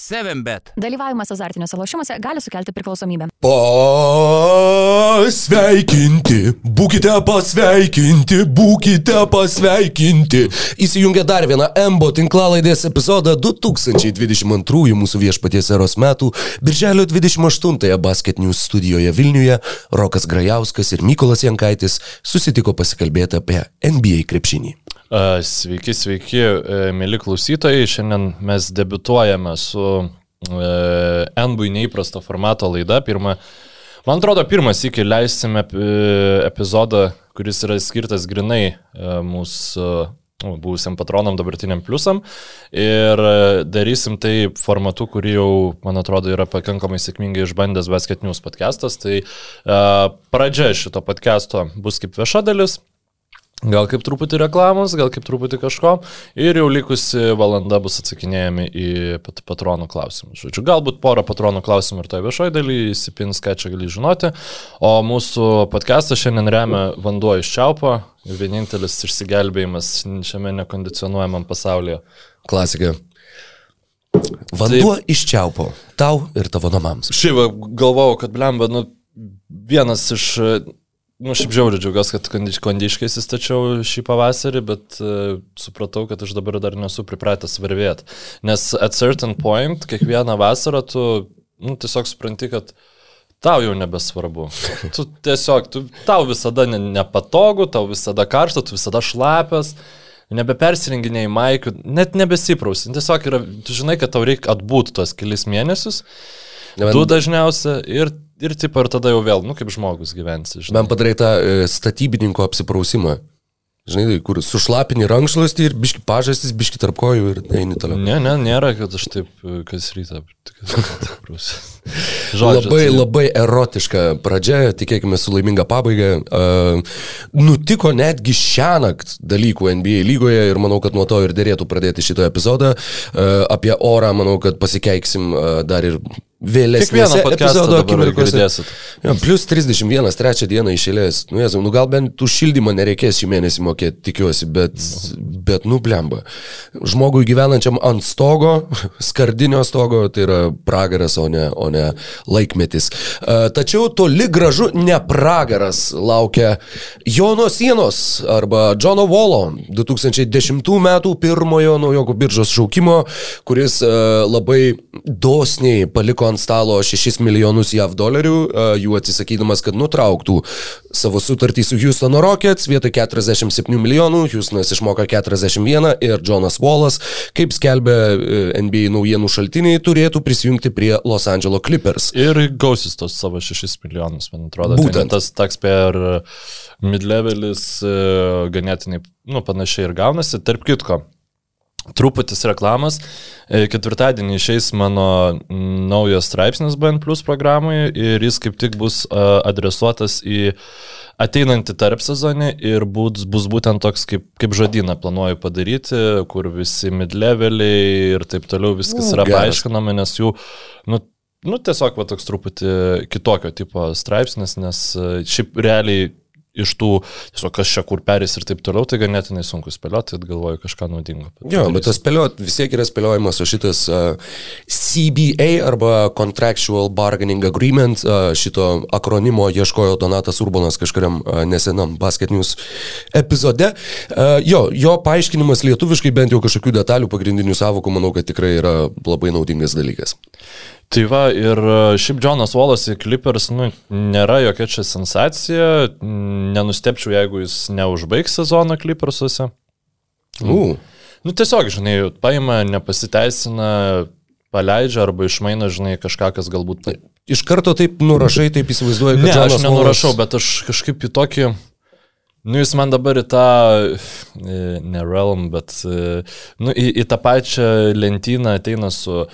7bet. Dalyvavimas azartiniuose lošimuose gali sukelti priklausomybę. Pasveikinti, būkite pasveikinti, būkite pasveikinti. Įsijungia dar vieną MBO tinklalaidės epizodą 2022 mūsų viešpaties eros metų, birželio 28-ąją Basket News studijoje Vilniuje Rokas Grajauskas ir Mykolas Jankaitis susitiko pasikalbėti apie NBA krepšinį. Sveiki, sveiki, e, mėly klausytojai. Šiandien mes debituojame su e, NBui neįprasto formato laida. Pirma, man atrodo, pirmas iki leisime e, epizodą, kuris yra skirtas grinai mūsų nu, buvusiam patronam, dabartiniam pliusam. Ir darysim tai formatu, kurį jau, man atrodo, yra pakankamai sėkmingai išbandęs Basket News podcastas. Tai pradžia šito podcasto bus kaip vieša dalis. Gal kaip truputį reklamos, gal kaip truputį kažko. Ir jau likusi valanda bus atsakinėjami į pat patronų klausimus. Žodžiu, galbūt porą patronų klausimų ir toje viešoje dalyje įsipins, ką čia gali žinoti. O mūsų podcastą šiandien remia vanduo iš čiaupo. Vienintelis išsigelbėjimas šiame nekondicionuojamam pasaulyje. Klasika. Vanduo Taip. iš čiaupo. Tau ir tavo namams. Šiaip galvojau, kad blemba, nu, vienas iš Nu, šiaip žiauriai džiaugiuosi, kad kondiškai įsistačiau šį pavasarį, bet uh, supratau, kad aš dabar dar nesu pripratęs varvėti. Nes at certain point, kiekvieną vasarą tu nu, tiesiog supranti, kad tau jau nebesvarbu. Tu tiesiog, tu, tau visada ne, nepatogu, tau visada karšta, tu visada šlapias nebepersirenginėjai maikių, net nebesiprausi. Tiesiog yra, tu žinai, kad tau reikia atbūti tuos kelius mėnesius, ne, du dažniausia ir ir taip ar tada jau vėl, nu kaip žmogus gyvensi. Man padarai tą e, statybininko apsiprausimą. Žinai, kur sušlapini rankšluostį ir biški pažastis, biški tarp kojų ir eini toliau. Ne, ne, nėra, kad aš taip e, kas rytą. Žodžiu, labai, tai... labai erotiška pradžia, tikėkime su laiminga pabaiga. Uh, nutiko netgi šią naktį dalykų NBA lygoje ir manau, kad nuo to ir dėrėtų pradėti šitą epizodą. Uh, apie orą manau, kad pasikeiksim uh, dar ir vėlesnėse epizodo akimirkose. Ja, plus 31, trečią dieną išėlės. Nu, jezu, nu gal bent tų šildymą nereikės šį mėnesį mokėti, tikiuosi, bet, bet nublemba. Žmogui gyvenančiam ant stogo, skardinio stogo, tai yra pragaras, o ne, o ne laikmetis. Tačiau toli gražu ne pragaras laukia Jono Sienos arba Džono Volo 2010 m. pirmojo naujokų biržos šaukimo, kuris labai dosniai paliko ant stalo 6 milijonus JAV dolerių, jų atsisakydamas, kad nutrauktų savo sutartį su Houstono Rockets, vietoj 47 milijonų, Houstonas išmoka 41 ir Jonas Wallas, kaip skelbia e, NBA naujienų šaltiniai, turėtų prisijungti prie Los Angeles Clippers. Ir gausis tos savo 6 milijonus, man atrodo. Būtent. Tai tas taks per midlevelis e, ganėtinai, nu, panašiai ir gaunasi. Tarp kitko, Truputis reklamas. E, ketvirtadienį išeis mano naujas straipsnis BN Plus programai ir jis kaip tik bus adresuotas į ateinantį tarp sezonį ir bus, bus būtent toks kaip, kaip žodyną planuoju padaryti, kur visi midleveliai ir taip toliau viskas U, yra geras. paaiškinama, nes jų, nu, nu tiesiog va toks truputį kitokio tipo straipsnis, nes šiaip realiai iš tų, tiesiog kas čia kur perės ir taip toliau, tai ganėtinai sunku spėlioti, tai galvoju kažką naudingo. Jo, bet tas spėliot vis tiek yra spėliojimas, o šitas uh, CBA arba Contractual Bargaining Agreement, uh, šito akronimo ieškojo Donatas Urbanas kažkuriam uh, nesenam Basket News epizode. Uh, jo, jo paaiškinimas lietuviškai bent jau kažkokių detalių pagrindinių savokų, manau, kad tikrai yra labai naudingas dalykas. Tai va, ir e, šiaip Jonas Wallace į Clippers, nu, nėra jokia čia sensacija, nenustepčiau, jeigu jis neužbaigs sezoną Clippersuose. Uh. Nu, tiesiog, žinai, paima, nepasiteisina, paleidžia arba išmaina, žinai, kažką, kas galbūt... Iš karto taip nurašai, taip įsivaizduoju, kad... Ne, Jonas aš nenurašau, Wallace... bet aš kažkaip į tokį... Nu, jis man dabar į tą, e, ne realm, bet e, nu, į, į tą pačią lentyną ateina su e,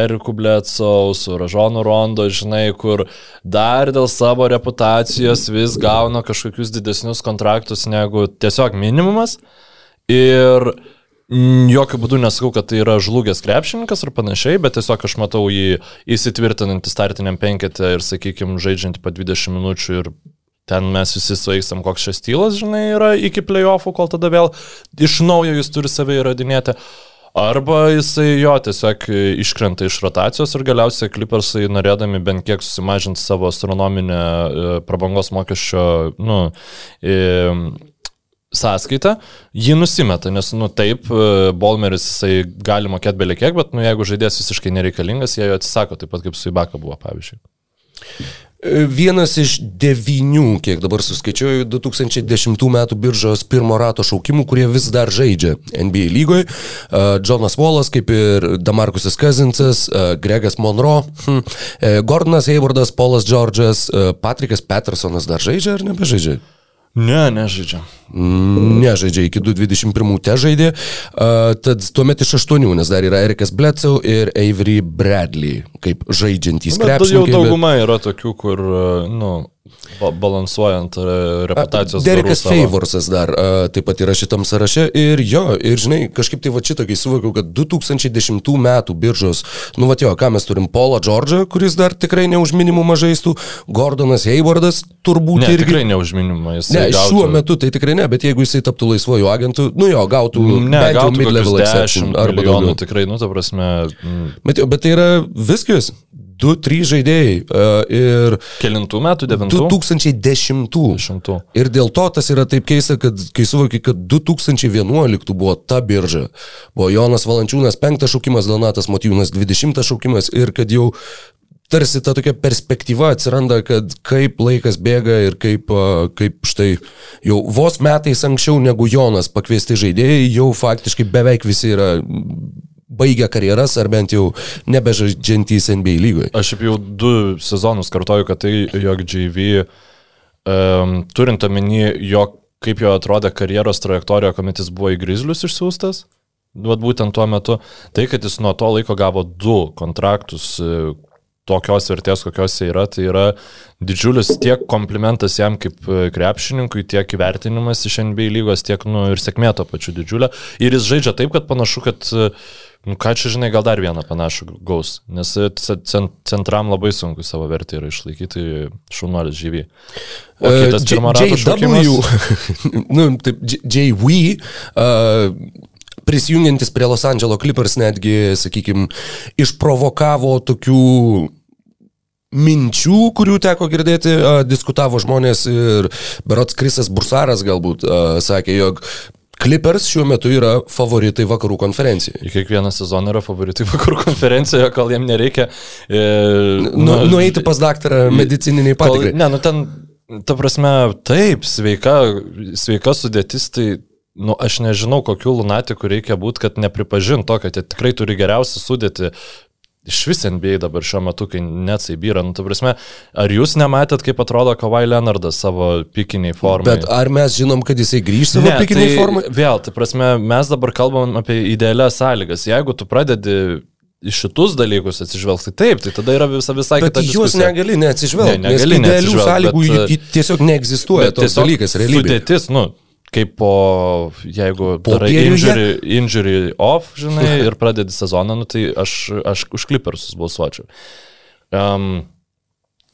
Eriku Bletsau, su Ražonu Rondo, žinai, kur dar dėl savo reputacijos vis gauna kažkokius didesnius kontraktus negu tiesiog minimumas. Ir Jokių būdų nesakau, kad tai yra žlugęs krepšininkas ar panašiai, bet tiesiog aš matau jį įsitvirtinantį startiniam penketę ir, sakykime, žaidžiantį po 20 minučių ir ten mes visi svaigstam, koks šis stylas, žinai, yra iki playoffų, kol tada vėl iš naujo jis turi save įrodinėti. Arba jisai jo tiesiog iškrenta iš rotacijos ir galiausiai klipersai norėdami bent kiek susimažinti savo astronominę e, prabangos mokesčio, nu, sąskaitą, jį nusimeta, nes, nu taip, e, Bolmeris jisai gali mokėti beliekiek, bet, nu jeigu žaidėjas visiškai nereikalingas, jie jo atsisako, taip pat kaip su Ibaka buvo, pavyzdžiui. E, vienas iš devynių, kiek dabar suskaičiuoju, 2010 m. biržos pirmo rato šaukimų, kurie vis dar žaidžia NBA lygoje. Jonas Wallas, kaip ir Damarkusas Kazinsas, Gregas Monroe, hm, e, Gordonas Haywardas, Paulas Džordžas, Patrikas Petersonas dar žaidžia ar nebežaidžia? Ne, nežaidžia. Mm, nežaidžia, iki 2021 te žaidė. Uh, tad tuomet iš aštuonių, nes dar yra Erikas Bledsoe ir Avery Bradley, kaip žaidžiantys krepšininkai. Jau dauguma bet... yra tokių, kur, nu, Ba balansuojant e, reputacijos. Derekas Favorsas dar a, taip pat yra šitam sąraše ir jo, ir žinai, kažkaip tai va šitokiai suvokiau, kad 2010 metų biržos, nu va jo, ką mes turim, Paulą Džordžą, kuris dar tikrai ne už minimumą žaistų, Gordonas Haywardas turbūt ne, irgi. Tikrai ne už minimumą jis. Ne, gautų... šiuo metu tai tikrai ne, bet jeigu jisai taptų laisvojų agentų, nu jo, gautų, ne, gautų mid-level exception arba daugiau. Tikrai, nu, ta prasme. Mm. Bet, bet tai yra viskas du, trys žaidėjai. Uh, ir Kelintų metų, devintų? 2010. 10. Ir dėl to tas yra taip keista, kad kai suvoki, kad 2011 buvo ta birža. Buvo Jonas Valančiūnas penktas šaukimas, Donatas Motijūnas dvidešimtas šaukimas ir kad jau tarsi ta tokia perspektyva atsiranda, kad kaip laikas bėga ir kaip, kaip štai jau vos metais anksčiau negu Jonas pakviesti žaidėjai, jau faktiškai beveik visi yra baigę karjeras ar bent jau nebežaidžiantys NBA lygoje. Aš jau du sezonus kartoju, kad tai jog JV, um, turint omeny, jog kaip jo atrodė karjeros trajektorija, kuomet jis buvo į Grizzlius išsiųstas, Vat būtent tuo metu, tai, kad jis nuo to laiko gavo du kontraktus, tokios vertės, kokios jie yra, tai yra didžiulis tiek komplimentas jam kaip krepšininkui, tiek įvertinimas iš NBA lygos, tiek nu, ir sėkmė to pačiu didžiulė. Ir jis žaidžia taip, kad panašu, kad uh, Nu, ką čia žinai, gal dar vieną panašų gaus, nes centram labai sunku savo vertę yra išlaikyti šaunuolis žyvy. O e, kitas pirmo rato šaukimas. nu, taip, JV. Uh, prisijungiantis prie Los Angeles Clippers netgi, sakykime, išprovokavo tokių minčių, kurių teko girdėti, uh, diskutavo žmonės ir Berots Krisas Bursaras galbūt uh, sakė, jog Clippers šiuo metu yra favoritai vakarų konferencijoje. Kiekvieną sezoną yra favoritai vakarų konferencijoje, kol jiem nereikia. E, nu, nu, nueiti pas daktarą medicininiai patikrai. Ne, nu ten, ta prasme, taip, sveika, sveika sudėtis, tai nu, aš nežinau, kokiu lunatiku reikia būti, kad nepripažint to, kad jie tikrai turi geriausią sudėti iš vis NBA dabar šiuo metu, kai netsai byra. Nu, prasme, ar jūs nematėt, kaip atrodo Kawhi Leonardas savo pikiniai formai? Bet ar mes žinom, kad jisai grįž savo ne, pikiniai tai formai? Vėl, tai prasme, mes dabar kalbam apie idealias sąlygas. Jeigu tu pradedi į šitus dalykus atsižvelgti taip, tai tada yra visa, visai bet kita. Bet jūs negali neatsižvelgti. Ne, negali idealių sąlygų bet, tiesiog neegzistuoja. Toks dalykas, realybė. Sudėtis, nu, kaip po, jeigu po darai injury, injury off, žinai, ir pradedi sezoną, nu, tai aš, aš už Clippersus balsuočiau. Um,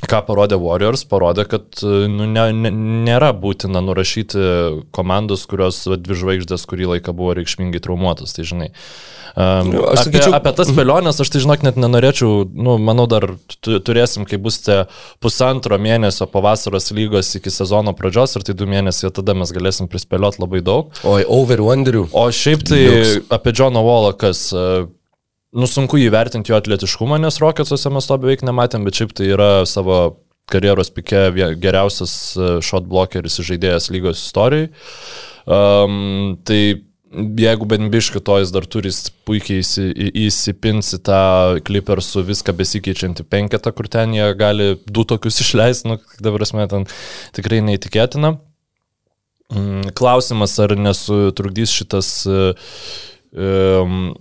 ką parodė Warriors, parodė, kad nu, ne, ne, nėra būtina nurašyti komandos, kurios dvi žvaigždės kurį laiką buvo reikšmingai traumuotas. Tai žinai, Um, aš sakyčiau, apie, apie tas spėlionės aš tai žinok net nenorėčiau, nu, manau dar turėsim, kai bus te pusantro mėnesio po vasaros lygos iki sezono pradžios ir tai du mėnesiai, tada mes galėsim prispėlioti labai daug. Oi, over wonderių. O šiaip tai Liuks. apie Johną Wallą, kas, nu, sunku įvertinti jo atletiškumą, nes Rocketsuose mes to beveik nematėm, bet šiaip tai yra savo karjeros pike geriausias shot blockeris žaidėjas lygos istorijai. Um, tai jeigu bent biškai to jis dar turi puikiai įsipinsi tą kliper su viską besikeičiantį penketą, kur ten jie gali du tokius išleisti, nu, dabar mes ten tikrai neįtikėtina. Mm, klausimas, ar nesutrukdys šitas um,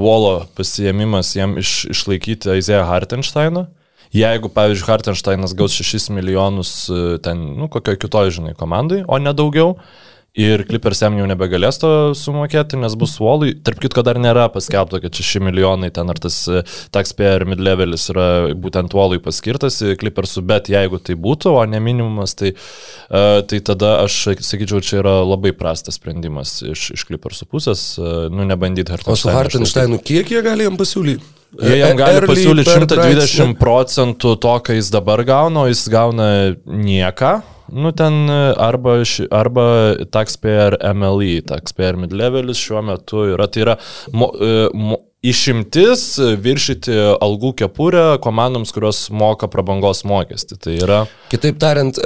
Volo pasijėmimas jam iš, išlaikyti Aizėją Hartensteiną. Jeigu, pavyzdžiui, Hartensteinas gaus 6 milijonus ten, nu, kokioje kitoje, žinai, komandai, o ne daugiau, uh, Ir Clippers jam jau nebegalės to sumokėti, nes bus Wallui. Tarp kitko dar nėra paskelbta, kad 6 milijonai ten ar tas e, taxpayer mid-levelis yra būtent Wallui paskirtas Clippersų, bet jeigu tai būtų, o ne minimumas, tai, uh, tai tada aš sakyčiau, čia yra labai prastas sprendimas iš, iš Clippersų pusės, uh, nu nebandyti Hartensteinu. O su Hartensteinu kiek jie gali jam pasiūlyti? Jie jam gali pasiūlyti 120 procentų to, ką jis dabar gauna, o jis gauna nieką. Nu, ten arba, arba taxpayer MLE, taxpayer mid-levelis šiuo metu yra, tai yra mo, mo, išimtis viršyti algų kepurę komandoms, kurios moka prabangos mokestį. Tai yra. Kitaip tariant,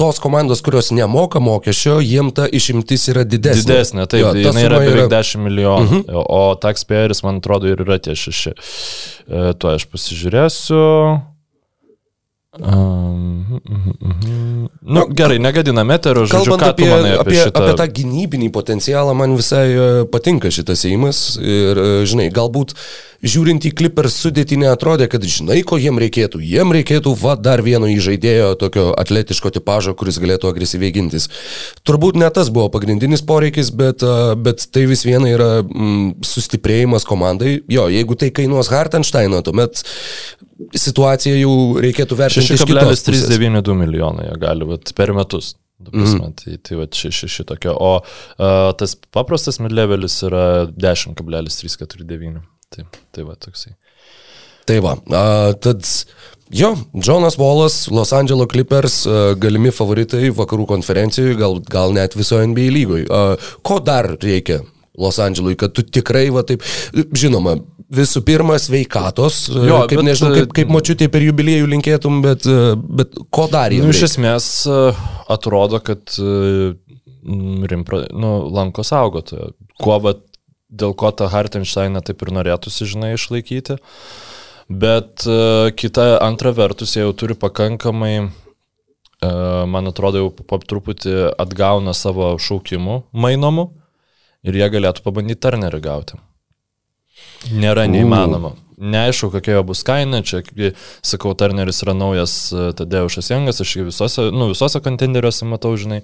tos komandos, kurios nemoka mokesčio, jiem ta išimtis yra didesnė. Didesnė, taip, jo, jinai yra beveik yra... 10 milijonų, uh -huh. o taxpayeris, man atrodo, ir yra tie šeši. E, tuo aš pasižiūrėsiu. Um, mm, mm, nu, gerai, negadiname eterio, žodžiu, kalbant apie, apie, apie, šitą... apie tą gynybinį potencialą, man visai e, patinka šitas įimas ir, e, žinai, galbūt žiūrint į Clippers sudėtį neatrodė, kad žinai, ko jiem reikėtų. Jiem reikėtų va dar vieno įžaidėjo tokio atletiško tipožo, kuris galėtų agresyviai gintis. Turbūt ne tas buvo pagrindinis poreikis, bet, e, bet tai vis viena yra mm, sustiprėjimas komandai. Jo, jeigu tai kainuos Hartensteino, tuomet situaciją jau reikėtų vertinti. 6,392 milijonai gali būti per metus. Prasme, mm. Tai, tai va šeši ši, šitokio. O uh, tas paprastas midlevelis yra 10,349. Tai, tai va toksai. Tai va, uh, tad jo, Jonas Wallas, Los Angeles Clippers, uh, galimi favoritai vakarų konferencijoje, gal, gal net visoje NBA lygoje. Uh, ko dar reikia Los Andželui, kad tu tikrai, va taip, žinoma, visų pirma, sveikatos, jo, kaip, bet, nežinau, kaip, kaip močiutė per jubiliejų linkėtum, bet, bet ko dar įdomu? Nu, iš esmės atrodo, kad rimpra, nu, lanko saugotojo. Kuo, va, dėl ko tą Hartensteiną taip ir norėtųsi, žinai, išlaikyti. Bet kita antra vertus, jie jau turi pakankamai, man atrodo, jau po truputį atgauna savo šaukimų mainomų ir jie galėtų pabandyti Turnerį gauti. Nėra neįmanoma. Neaišku, kokia jo bus kaina, čia, sakau, Turneris yra naujas e, Tadeušas Jangas, aš visose, nu, visose kontenderiuose matau, žinai.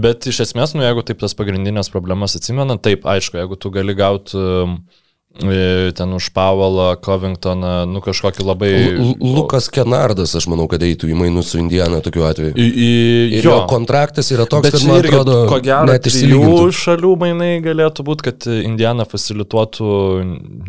Bet iš esmės, nu, jeigu taip tas pagrindinės problemas atsimena, taip, aišku, jeigu tu gali gauti uh, E, ten už Pavalą, Covingtoną, nu kažkokį labai... L Lukas Kenardas, aš manau, kad eitų į mainus su Indiana tokiu atveju. I, i, ir jo. jo kontraktas yra toks, Bet kad man atrodo, ko gero, net iš jų šalių mainai galėtų būti, kad Indiana facilituotų,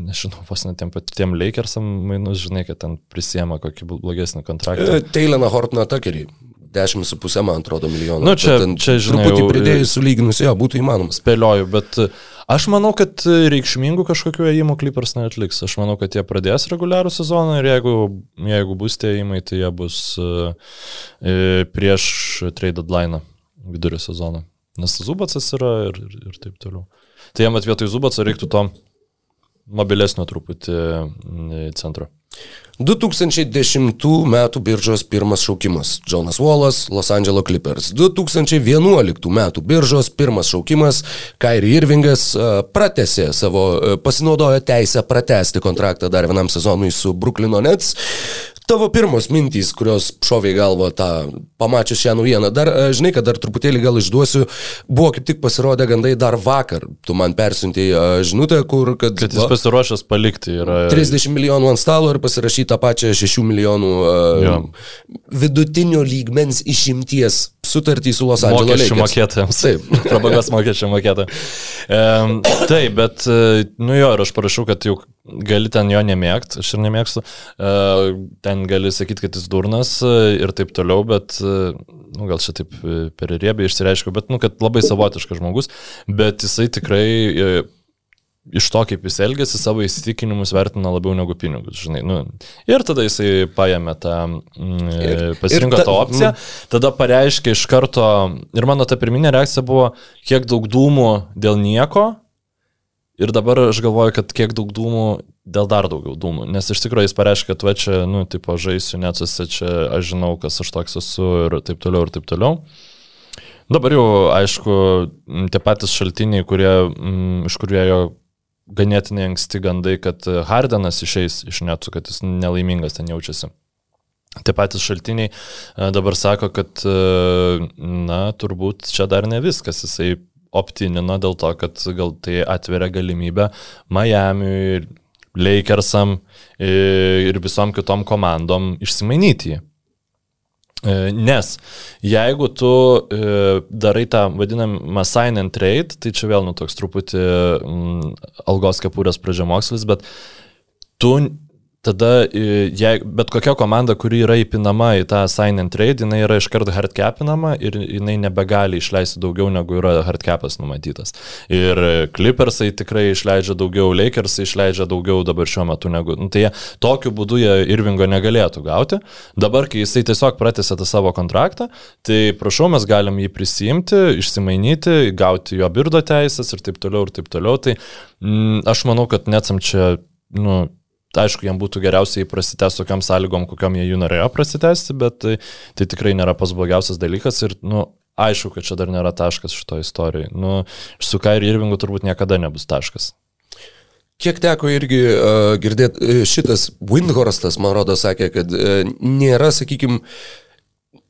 nežinau, vos net tiem patiem Lakersam mainus, žinai, kad ten prisiema kokį blogesnį kontraktą. E, Teileną Hortną Takerį. 10,5 man atrodo milijonų. Nu, čia, čia žinai, truputį pridėjus sulyginus, jo, būtų įmanoma. Spėlioju, bet Aš manau, kad reikšmingų kažkokių ėjimų Clippers neatliks. Aš manau, kad jie pradės reguliarų sezoną ir jeigu, jeigu bus tie ėjimai, tai jie bus uh, prieš trade deadline vidurio sezoną. Nes Zubacas yra ir, ir, ir taip toliau. Tai jam atvietoj Zubaco reiktų to mobilesnio truputį centro. 2010 m. biržos pirmas šaukimas - Jonas Wallas, Los Angeles Clippers. 2011 m. biržos pirmas šaukimas - Kairi Irvingas pratesė savo, pasinaudojo teisę pratesti kontraktą dar vienam sezonui su Brooklyno Nets. Tavo pirmos mintys, kurios šovė į galvą tą pamačius šią naujieną. Dar, e, žinai, kad dar truputėlį gal išduosiu, buvo kaip tik pasirodę gandai dar vakar. Tu man persiuntėjai e, žinutę, kur, kad... Kad jis va, pasiruošęs palikti yra... 30 milijonų ant stalo ir pasirašyti tą pačią 6 milijonų uh, vidutinio lygmens išimties sutartį su Los Angeles. Mokesčių mokėtojams. Taip. Prabangos mokesčių mokėtojams. Um, taip, bet, nu jo, ir aš parašau, kad jau gali ten jo nemėgti, aš ir nemėgstu. Uh, ten gali sakyti, kad jis durnas ir taip toliau, bet, nu, gal čia taip per riebiai išsireiškiau, bet, nu, kad labai savotiškas žmogus, bet jisai tikrai iš to, kaip jis elgėsi, savo įsitikinimus vertina labiau negu pinigus, žinai. Nu, ir tada jisai paėmė tą, mm, pasirinko ir ta, tą opciją, tada pareiškė iš karto, ir mano ta pirminė reakcija buvo, kiek daug dūmų dėl nieko, ir dabar aš galvoju, kad kiek daug dūmų dėl dar daugiau dūmų, nes iš tikrųjų jis pareiškė, kad va čia, nu, tipo, žaisiu, neatsusi, čia aš žinau, kas aš toks esu ir taip toliau, ir taip toliau. Dabar jau, aišku, tie patys šaltiniai, kurie, m, iš kurie jo ganėtinai anksti gandai, kad Hardenas išeis iš netų, kad jis nelaimingas ten jaučiasi. Tie patys šaltiniai e, dabar sako, kad, e, na, turbūt čia dar ne viskas. Jisai optinino dėl to, kad gal tai atveria galimybę Miami, Lakersam e, ir visom kitom komandom išsimainyti jį. Nes jeigu tu darai tą vadinamą sign and trade, tai čia vėl nu toks truputį mm, algos kepurės pradžiamokslis, bet tu tada, jei, bet kokia komanda, kuri yra įpinama į tą sign and trade, jinai yra iškart hard capinama ir jinai nebegali išleisti daugiau negu yra hard capas numatytas. Ir Clippersai tikrai išleidžia daugiau, Lakersai išleidžia daugiau dabar šiuo metu negu. Nu, tai tokiu būdu jie Irvingo negalėtų gauti. Dabar, kai jisai tiesiog pratęsė tą savo kontraktą, tai prašau, mes galim jį prisimti, išsimainyti, gauti jo birdo teisės ir taip toliau ir taip toliau. Tai mm, aš manau, kad netsam čia, nu, aišku, jam būtų geriausiai prasitęsti tokiam sąlygom, kokiam jie jų norėjo prasitęsti, bet tai, tai tikrai nėra pas blogiausias dalykas ir, nu, aišku, kad čia dar nėra taškas šito istorijai. Nu, su Kairi Irvingu turbūt niekada nebus taškas. Kiek teko irgi uh, girdėti, šitas Windhorstas, man rodo, sakė, kad uh, nėra, sakykime,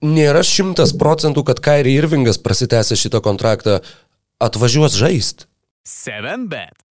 nėra šimtas procentų, kad Kairi Irvingas prasitęsę šitą kontraktą atvažiuos žaisti. 7 bet.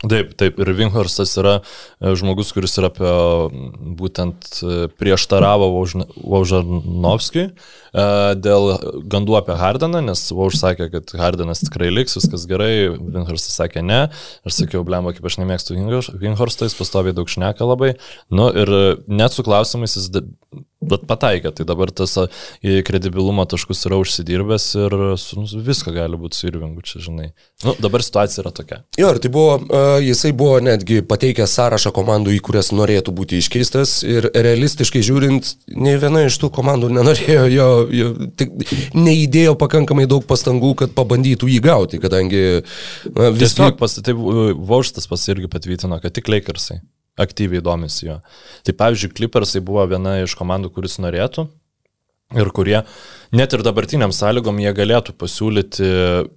Taip, taip, ir Vinhorstas yra e, žmogus, kuris yra apie būtent e, prieštaravo Vaužanovskijui e, dėl gandų apie Hardaną, nes Vauž sakė, kad Hardanas tikrai liks, viskas gerai, Vinhorstas sakė ne, aš sakiau, blemba, kaip aš nemėgstu Vinhorstą, jis pastoviai daug šneka labai, nu ir net su klausimais jis bet pataikė, tai dabar tas kredibilumo taškus yra užsidirbęs ir nu, viską gali būti su Irvingu, čia žinai. Nu, dabar situacija yra tokia. Jo, ir tai buvo, jisai buvo netgi pateikęs sąrašą komandų, į kurias norėtų būti iškeistas ir realistiškai žiūrint, ne viena iš tų komandų nenorėjo jo, jo tik, neįdėjo pakankamai daug pastangų, kad pabandytų jį gauti, kadangi uh, vis tiek... Pas, tai Vauštas pas irgi patvirtino, kad tik Lakersai aktyviai domisi jo. Tai pavyzdžiui, Clippersai buvo viena iš komandų, kuris norėtų ir kurie net ir dabartiniam sąlygom jie galėtų pasiūlyti,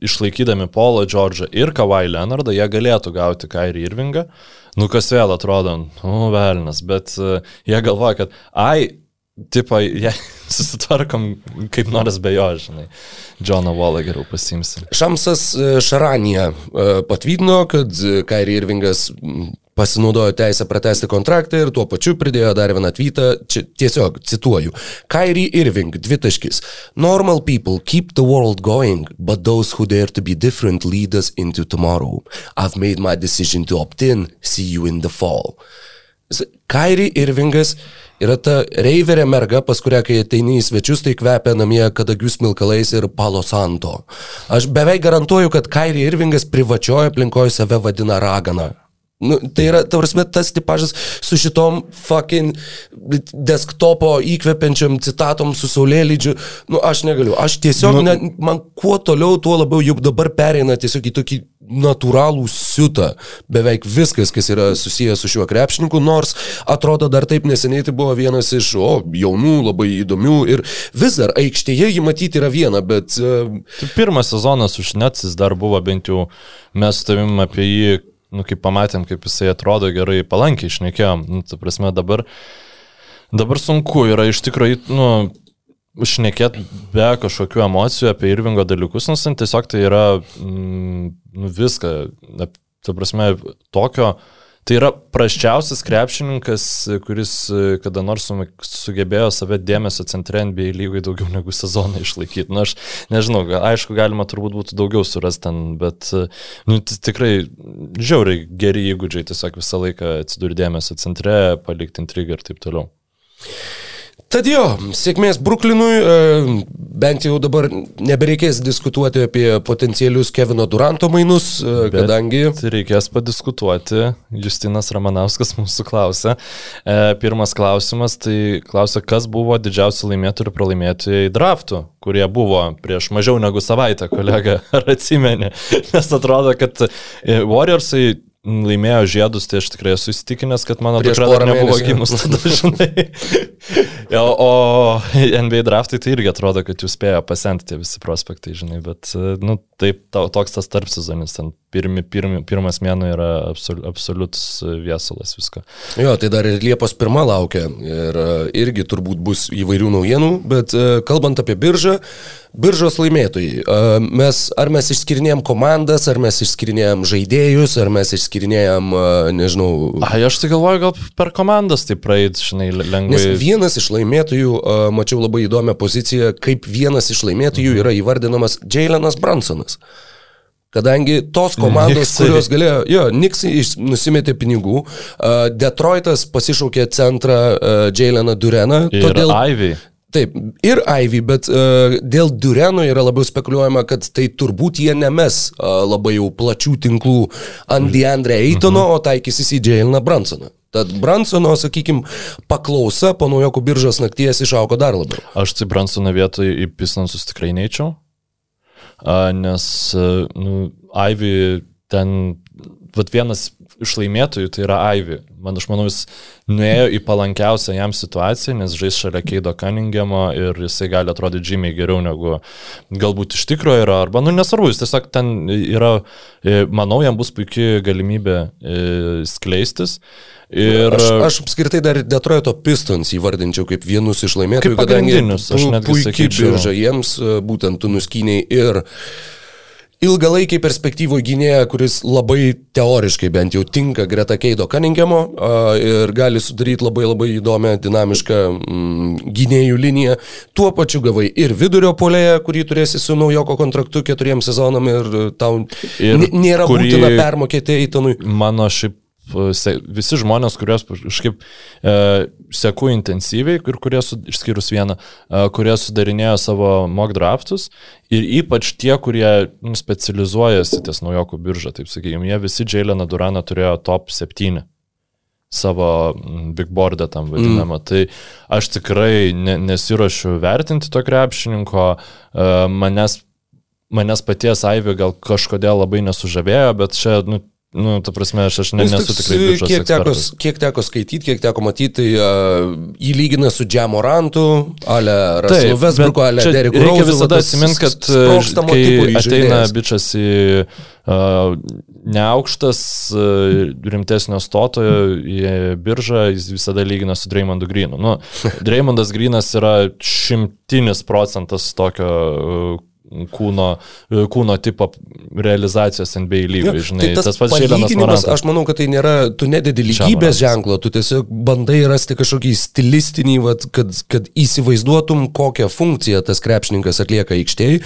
išlaikydami Paulą Džordžą ir Kawhi Leonardą, jie galėtų gauti Kairį Irvingą. Nu kas vėl atrodo, nu velnas, bet uh, jie galvoja, kad ai, tipo, jei susitvarkom kaip nors be jo, žinai. Džoną Volą geriau pasimsim. Šamsas e, Šaranija e, patvydino, kad Kairi Irvingas pasinaudojo teisę pratesti kontraktą ir tuo pačiu pridėjo dar vieną tweetą, čia tiesiog cituoju. Kyrie Irving, dvitaškis. Normal people keep the world going, but those who dare to be different lead us into tomorrow. I've made my decision to opt in, see you in the fall. Kyrie Irvingas yra ta reiverė merga, pas kurią, kai ateini į svečius, tai kvepia namie kadagių smilkalais ir palo santo. Aš beveik garantuoju, kad Kyrie Irvingas privačioje aplinkoje save vadina ragana. Nu, tai yra, tavars, tas tipažas su šitom fucking desktopo įkvepiančiam citatom su saulėlydžiu. Nu, aš negaliu. Aš tiesiog, nu, ne, man kuo toliau, tuo labiau juk dabar pereina tiesiog į tokį natūralų siutą. Beveik viskas, kas yra susijęs su šiuo krepšininku, nors atrodo dar taip neseniai tai buvo vienas iš, o, jaunų, labai įdomių ir vis dar aikštėje jį matyti yra viena, bet... Uh... Pirmas sezonas už Netsis dar buvo bent jau mes tavim apie jį nu, kaip pamatėm, kaip jisai atrodo gerai, palankiai išnekėjom. Nu, ta prasme, dabar, dabar sunku yra iš tikrųjų, nu, šnekėti be kažkokių emocijų apie Irvingo dalykus, nes tiesiog tai yra mm, nu, viską, ta prasme, tokio, Tai yra praščiausias krepšininkas, kuris e, kada nors sugebėjo save dėmesio centre NBA lygai daugiau negu sezoną išlaikyti. Na, nu, aš nežinau, aišku, galima turbūt būtų daugiau surasti ten, bet e, nu, tikrai žiauriai geri įgūdžiai tiesiog visą laiką atsidurti dėmesio centre, palikti intrigą ir taip toliau. Tad jo, sėkmės Bruklinui, e, bent jau dabar nebereikės diskutuoti apie potencialius Kevino Duranto mainus, e, Bet kadangi... Reikės padiskutuoti, Justinas Ramanauskas mūsų klausė. E, pirmas klausimas, tai klausė, kas buvo didžiausi laimėtojai ir pralaimėtojai draftų, kurie buvo prieš mažiau negu savaitę, kolega, ar atsimeni. Nes atrodo, kad Warriorsai laimėjo žiedus, tai aš tikrai esu įsitikinęs, kad mano dukra dar nebuvo gimus tada, žinai. o, o NBA draftai tai irgi atrodo, kad jūs spėjo pasenti tie visi prospektai, žinai, bet, nu, taip, to, toks tas tarp sezonis, ten pirmi, pirmi, pirmas mėnuo yra absol, absoliutus viesulas visko. Jo, tai dar ir Liepos pirmą laukia ir e, irgi turbūt bus įvairių naujienų, bet e, kalbant apie biržą, biržos laimėtojai, e, mes, ar mes išskirinėjom komandas, ar mes išskirinėjom žaidėjus, ar mes išskirinėjom, nežinau, Ai, aš tai galvoju, gal per komandas tai praeit, žinai, lengvai. Nes vienas iš laimėtojų, mačiau labai įdomią poziciją, kaip vienas iš laimėtojų yra įvardinamas Jailenas Bransonas. Kadangi tos komandos, Niksai. kurios galėjo, jo, Niksai iš- nusimetė pinigų, a, Detroitas pasišaukė centrą a, Jaileną Dureną, Ir todėl... Ivy. Taip, ir Ivy, bet uh, dėl Dureno yra labiau spekuliuojama, kad tai turbūt jie nemes uh, labai jau plačių tinklų ant Deandre Eitono, o taikysis į Jaileną Bransoną. Tad Bransono, sakykime, paklausa po naujokų biržos nakties išaugo dar labiau. Aš tai Bransono vietoj į Pisnansus tikrai neičiau, nes, a, nu, Ivy ten, vat vienas iš laimėtojų tai yra Ivy. Man, aš manau, jis nuėjo į palankiausią jam situaciją, nes žais šalia Keido Cunninghamo ir jisai gali atrodyti žymiai geriau negu galbūt iš tikrųjų yra, arba, nu, nesvarbu, jis tiesiog ten yra, e, manau, jam bus puikia galimybė e, skleistis. Ir Aš, aš apskritai dar Detroito Pistons įvardinčiau kaip vienus iš laimėtojų, aš pu- puikiai birža jiems, būtent tu nuskyniai ir ilgalaikiai perspektyvoje gynėja, kuris labai teoriškai bent jau tinka greta Keido Cunninghamo a, ir gali sudaryti labai labai įdomią, dinamišką mm, gynėjų liniją. Tuo pačiu gavai ir vidurio polėje, kurį turėsi su naujoko kontraktu keturiems sezonam ir tau Ir nėra kurį- būtina permokėti Eitonui. mano šiaip e, visi žmonės, kuriuos kažkaip e, seku intensyviai ir kurie, su, išskyrus vieną, e, kurie sudarinėjo savo mock draftus ir ypač tie, kurie nu, specializuojasi ties naujokų biržą, taip sakykime, jie visi Jaileną Duraną turėjo top 7 savo big boardą tam vadinamą. Mm. Tai aš tikrai ne, nesiuošiu vertinti to krepšininko, e, manęs, manęs paties Aivė gal kažkodėl labai nesužavėjo, bet čia, nu, nu ta prasme, aš, aš ne, nesu toks, tikrai biržos kiek teko, ekspertas. kiek teko skaityti, kiek teko matyti, tai uh, jį lygina su Džiamorantu, ale Raselu Vesbruku, ale Deriku Reikia visada atsiminti, kad e, kai ateina bičias į uh, neaukštas, uh, rimtesnio stotojo į biržą, jis visada lygina su Dreymondu Greenu. Nu, Dreymondas Greenas yra šimtinis procentas tokio uh, kūno, uh, kūno tipo realizacijos NBA lygoje, žinai, tai tas pats Žėlenas palyginimas, Morantas. aš manau, kad tai nėra, tu nededi lygybės ženklo, tu tiesiog bandai rasti kažkokį stilistinį, vat, kad, kad įsivaizduotum, kokią funkciją tas krepšininkas atlieka aikštėje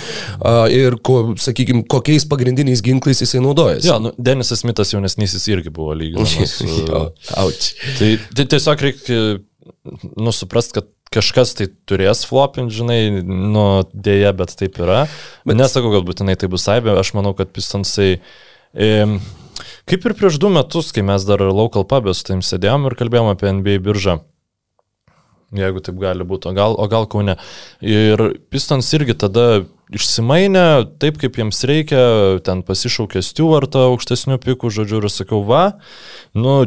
ir, ko, sakykime, kokiais pagrindiniais ginklais jisai naudojasi. Jo, nu, Denisas Smithas jaunesnysis irgi buvo lyginamas. auč. Tai, tai tiesiog reikia, nu, suprast, kad kažkas tai turės flopint, žinai, nu, dėja, bet taip yra. Bet nesakau, kad būtinai tai bus aibė, aš manau, kad pistonsai... E, kaip ir prieš du metus, kai mes dar local pubė su taim sėdėjom ir kalbėjom apie NBA biržą. Jeigu taip gali būti, o gal, o gal kaune. Ir Pistons irgi tada išsimainė taip, kaip jiems reikia, ten pasišaukė Stewartą aukštesnių pikų, žodžiu, ir sakiau, va, nu,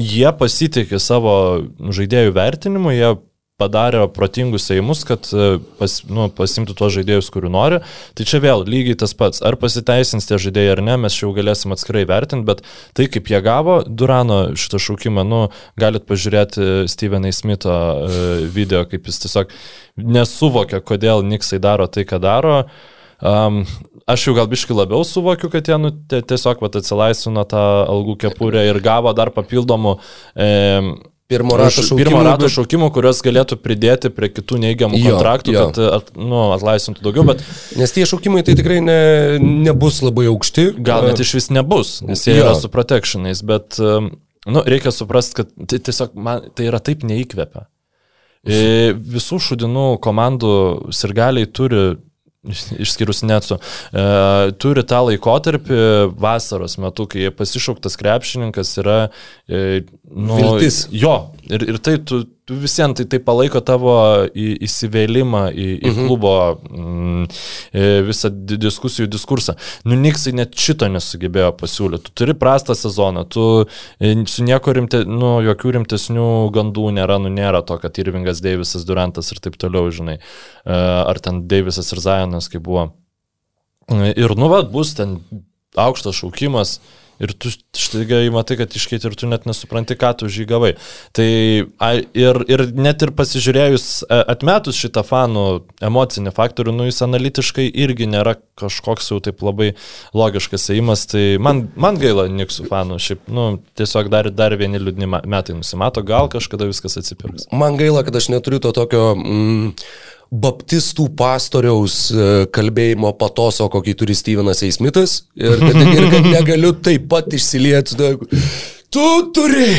jie pasitikė savo žaidėjų vertinimu, jie padarė protingus eimus, kad e, pas, nu, pasimtų tuos žaidėjus, kurių nori. Tai čia vėl lygiai tas pats. Ar pasiteisins tie žaidėjai ar ne, mes jau galėsim atskirai vertinti, bet tai, kaip jie gavo Durano šitą šaukimą, nu, galit pažiūrėti Stevenai Smitho e, video, kaip jis tiesiog nesuvokia, kodėl Niksai daro tai, ką daro. Um, aš jau gal biškai labiau suvokiu, kad jie nu, tie- tiesiog vat, atsilaisvino tą algų kepurę ir gavo dar papildomų e, Pirmo rato šaukimų. pirmo rato šaukimų, kuriuos galėtų pridėti prie kitų neigiamų Jo, kontraktų, jo. kad at, nu, atlaisvintų daugiau, bet Nes tie šaukimai tai tikrai ne, nebus labai aukšti. gal net iš vis nebus, nes jie Jo. yra su protectionais, bet nu, reikia suprasti, kad tai tiesiog man tai yra taip neįkvepia. E, Visų šudinų komandų sirgaliai turi išskyrus Netsu, e, turi tą laikotarpį vasaros metu, kai pasišauktas krepšininkas yra... E, nu, Viltis. Jo, ir, ir tai tu, tu visiems tai, tai palaiko tavo į, įsivėlimą į, į Mhm. klubo mm, visą di- diskusijų diskursą. Nu, Niksai net šito nesugebėjo pasiūlyti. Tu turi prastą sezoną, tu e, su nieko rimte, nu, jokių rimtesnių gandų nėra, nu, nėra to, kad Irvingas, Deivisas, Durantas ir taip toliau, žinai. E, Ar ten Deivisas ir Zajonas, kaip buvo. E, Ir nu, va, bus ten aukštas šaukimas. Ir tu štaiga įmatai, kad iškeit ir tu net nesupranti, ką tu žygavai. Tai a, ir, ir net ir pasižiūrėjus, atmetus šitą fanų emocinį faktorių, nu jis analitiškai irgi nėra kažkoks jau taip labai logiškas įimas. Tai man, man gaila Niksų fanų, šiaip, nu, tiesiog dar, dar vieni liūdni metai nusimato, gal kažkada viskas atsipirks. Man gaila, kad aš neturiu to tokio mm, baptistų pastoriaus e, kalbėjimo patoso, kokį turi Stevenas Eismitas. Ir kad, ir kad negaliu taip pat išsilieti. Tu turi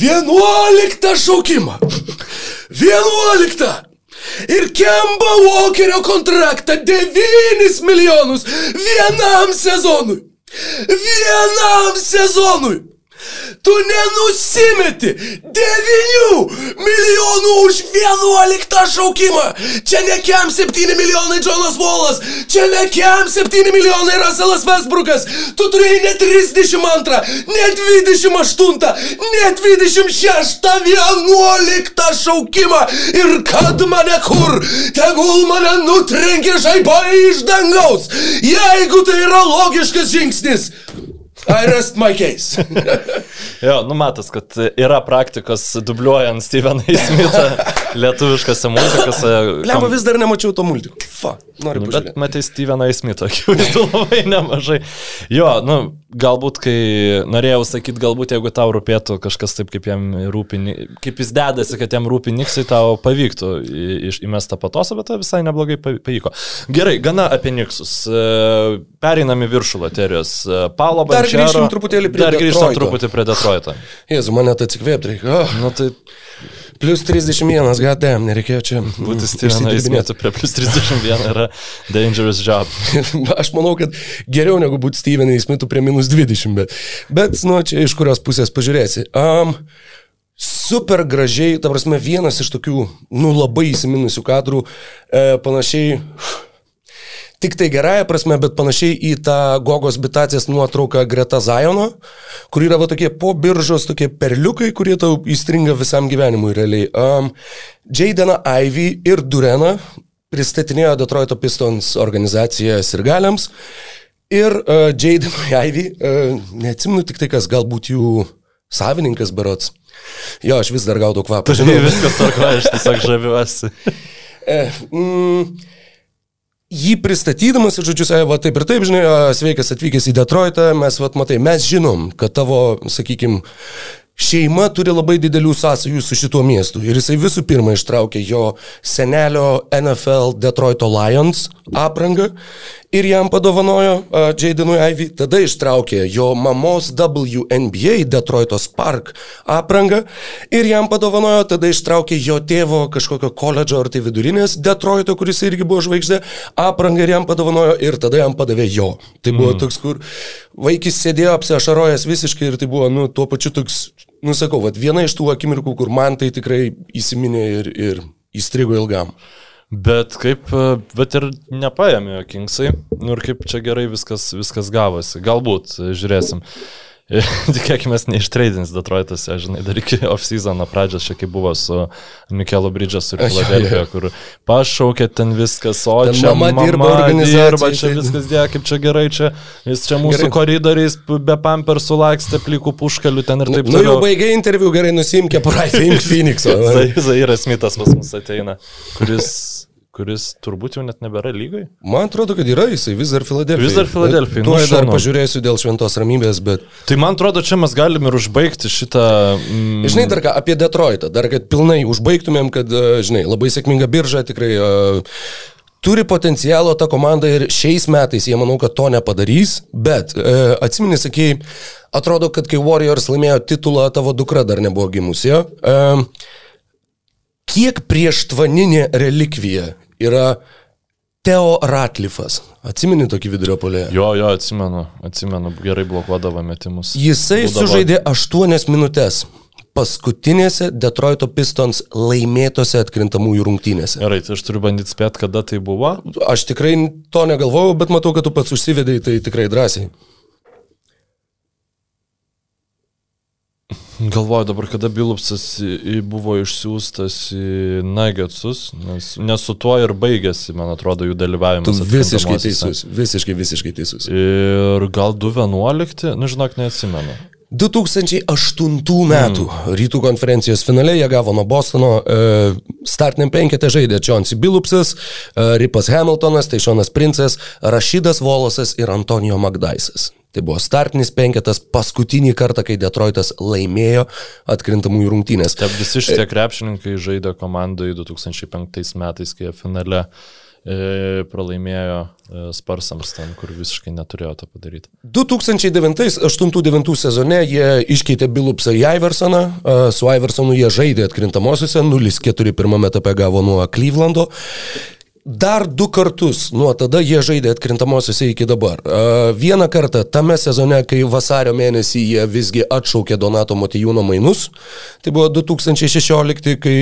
vienuoliktą šaukimą. Vienuoliktą. Ir Kemba Walkerio kontraktą 9 milijonus vienam sezonui. Vienam sezonui. Tu nenusimeti 9 milijonų už 11 šaukimą. Čia ne kem 7 milijonai Jonas Wallas, čia ne kem 7 milijonai Russellas Westbrookas. Tu turėjai ne 32, ne 28, ne 26, 11 šaukimą. Ir kad mane kur, tegul mane nutrenkė žaibai iš dangaus. Jeigu tai yra logiškas žingsnis. I rest my case. Jo, nu matas, kad yra praktikos dubliuojant Steveną Smithą lietuviškose muzikose. Lemba vis dar nemačiau to multiko. Fa, noriu Nu, bet pažiūrėti. matai Steveną Smithą, akivaizdu labai nemažai. Jo, nu, galbūt, kai norėjau sakyti, galbūt jeigu tau rūpėtų kažkas taip, kaip jam rūpi, kaip jis dedasi, kad jam rūpi Niksai, tau pavyktų įmestą patosą, bet tai visai neblogai pa- pavyko. Gerai, gana apie Niksus. E, Pereinam į viršų loterijos. E, Paulo Dar Bančero- grįžkim truputėlį prie Dar grįžtam Detroito. truputį prie Detroito. Jėzu, mane tai atsikvėpti reikia. Oh, Nu, tai plus 31, gadėm, nereikėjo čia. būti Steveną Smithą prie plus 31 yra dangerous job. Aš manau, kad geriau negu būti Stevenai Smithu prie minus 20, bet, bet nu, čia iš kurios pusės pažiūrėsi. Um, super gražiai, ta prasme, vienas iš tokių, nu, labai įsiminusių kadrų, e, panašiai, tik tai gerąją prasme, bet panašiai į tą Gogos bitacės nuotrauką greta Zajono, kur yra va tokie po biržos tokie perliukai, kurie tau įstringa visam gyvenimui realiai. Um, Jadeną Ivy ir Dureną pristatinėjo Detroito Pistons organizacija Sirgaliams. Ir uh, Jadenui Ivy, uh, neatsimenu tik tai kas, galbūt jų savininkas berots. Jo, aš vis dar gaudau kvapą. Žinai, viskas tvarkoja, aš tiesiog žaviuosi. E, mm, jį pristatydamas, žodžiu, sakė, va taip ir taip, žinai, sveikas atvykęs į Detroitą, mes, va, matai, mes žinom, kad tavo, sakykime, šeima turi labai didelių sąsajų su šituo miestu. Ir jisai visų pirma ištraukė jo senelio NFL Detroito Lions aprangą ir jam padovanojo uh, Jadenui Ivy. Tada ištraukė jo mamos WNBA Detroito Spark aprangą ir jam padovanojo, tada ištraukė jo tėvo kažkokio koledžo ar tai vidurinės Detroito, kuris irgi buvo žvaigždė, aprangą ir jam padovanojo ir tada jam padavė jo. Tai buvo mm. toks, kur vaikis sėdėjo apsiašarojęs visiškai ir tai buvo, nu, tuo pačiu toks, nu, sakau, vat, viena iš tų akimirkų, kur man tai tikrai įsiminė ir, ir įstrigo ilgam. Bet kaip, e, bet ir nepaėmė Kingsai, nu ir kaip čia gerai viskas, viskas gavosi. Galbūt, e, žiūrėsim. Tikėkime, neištreidins Detroitas, ja, žinai, dar iki off-seasono pradžios, čia kaip buvo su Mikelo Bridges ir. Filadelfija, kur pašaukė ten viskas, o Ten čia mama mama dirba dirba, čia tai- viskas dėjo, kaip čia gerai, čia jis čia mūsų Gerai. koridoriais be pampersų lakstė, plikų puškalių ten ir taip Nu, jau toliau. baigai interviu, gerai nusimkė, paraitė, imk Phoenix'o. Zai- Zairas Smithas pas mus ateina, kuris, kuris turbūt jau net nebėra lygai. Man atrodo, kad yra jisai vis dar Filadelfijai. Vis dar Filadelfijai, Tuo nu, dar šaunu. pažiūrėsiu dėl šventos ramybės, bet... Tai man atrodo, čia mes galim ir užbaigti šitą... Mm, Žinai, dar ką, apie Detroitą, dar kad pilnai užbaigtumėm, kad, e, žinai, labai sėkminga birža, tikrai uh, turi potencialo ta komanda ir šiais metais jie manau, kad to nepadarys, bet uh, atsimeni, sakėjai, atrodo, kad kai Warriors laimėjo titulą, tavo dukra dar nebuvo gimusi. Uh, kiek prieštvaninė relikvija yra Teo Ratlifas. Atsimeni tokį vidurio polėje? Jo, jo, atsimenu, atsimenu, gerai blokuodavo metimus. Jisai Būdavo- sužaidė 8 minutės paskutinėse Detroito Pistons laimėtose atkrintamųjų rungtynėse. Gerai, tai aš turiu bandyti spėti, kada tai buvo. Aš tikrai to negalvojau, bet matau, kad tu pats užsivedai, tai tikrai drąsiai. Galvoju dabar, kada Bilupsas buvo išsiųstas į Nuggetsus, nes, nes su tuo ir baigėsi, man atrodo, jų dalyvavimas. Tu visiškai teisus, visiškai, visiškai teisus. Ir gal 2.11, nu žinok, neatsimenu. 2008 metų rytų konferencijos finale jie gavo nuo Bostono e, startiniam penketę žaidė Čionsi Bilupsas, e, Ripas Hamiltonas, tai Šonas Princas, Rašydas Volosas ir Antonijo Magdaisas. Tai buvo startinis penketas paskutinį kartą, kai Detroitas laimėjo atkrintamųjų rungtynės. Taip, visi šitie krepšininkai žaidė komandai 2005 metais, kai finale e, pralaimėjo e, Sparsams ten, kur visiškai neturėjo to padaryti. 2009-2008 sezone jie iškeitė Bilupsą į Iversoną, e, su Iversonu jie žaidė atkrintamosiose, 0-4 pirmame etape gavo nuo Clevelando. Dar du kartus nuo tada jie žaidė atkrintamosiose iki dabar. Vieną kartą tame sezone, kai vasario mėnesį jie visgi atšaukė Donato Motijūno mainus, tai buvo 2016, kai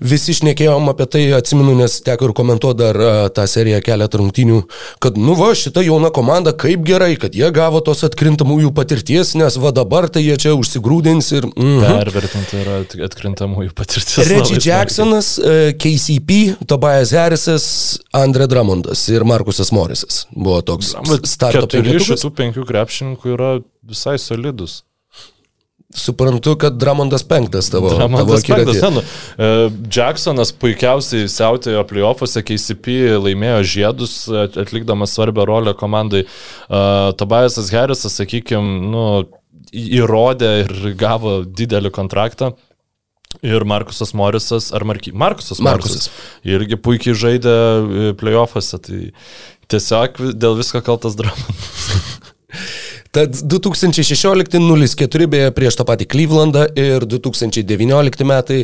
visi šnekėjom apie tai, atsimenu, nes teko ir komentuoti dar tą seriją keletą rungtynių, kad nu va, šita jauna komanda, kaip gerai, kad jie gavo tos atkrintamųjų patirties, nes va dabar tai jie čia užsigrūdins ir... Mm Pervertinti yra at- atkrintamųjų patirtis. Reggie. Jacksonas, e, KCP, Tobias Harrisas, Andre Drummondas ir Markusas Morisas buvo toks starto keturi iš šitų penkių krepšininkų yra visai solidus. Suprantu, kad Drummondas penktas tavo. tavo Dramandas akiratyje. Pektas, nu, e, Jacksonas puikiausiai siautėjo playoffuose, KCP laimėjo žiedus, at- atlikdamas svarbią rolę komandai. Uh, Tobiasas Harrisas, sakykime, nu, įrodė ir gavo didelį kontraktą. Ir Markusas Morisas, ar Marky, Markusas Markusas. Morisas, irgi puikiai žaidė e, playoffuose, tai tiesiog dėl visko kaltas Dramandas. Tad 2016-04 beje prieš tą patį Clevelandą ir 2019 metai,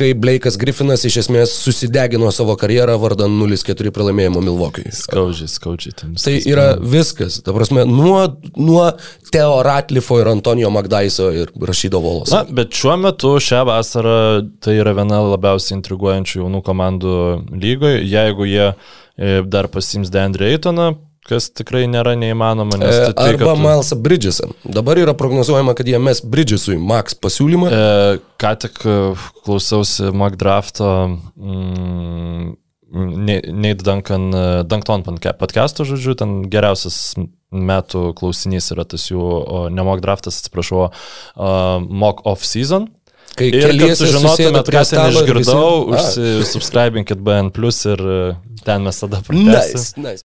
kai Blake'as Griffinas iš esmės susidegino savo karjerą vardan 0-4 pralaimėjimo Milvokui. Skaudžiai, skaudžiai. Tai yra viskas. Ta prasme, nuo, nuo Teo Ratlifo ir Antonijo Magdaiso ir Rašydo Volos. Na, bet šiuo metu šią vasarą tai yra viena labiausiai intriguojančių jaunų komandų lygoje. Jeigu jie e, dar pasims Dandre Eitoną, kas tikrai nėra neįmanoma, E, tai, Arba kad- Milesą Bridgesą. Dabar yra prognozuojama, kad jie mes Bridgesui Max pasiūlymą. E, ką tik e, klausiausi McDrafto mm, Nate Duncan, e, Dunkton podca- podcast'o, žodžiu, ten geriausias metų klausinys yra tas jų, o, ne McDraftas, atsiprašau, uh, Mock Off Season. Kai Ir kad sužinotumėt, ką ten išgirdau, visi- užsisubscribinkit BN ir e, ten mes tada pratęsim. Nice, nice.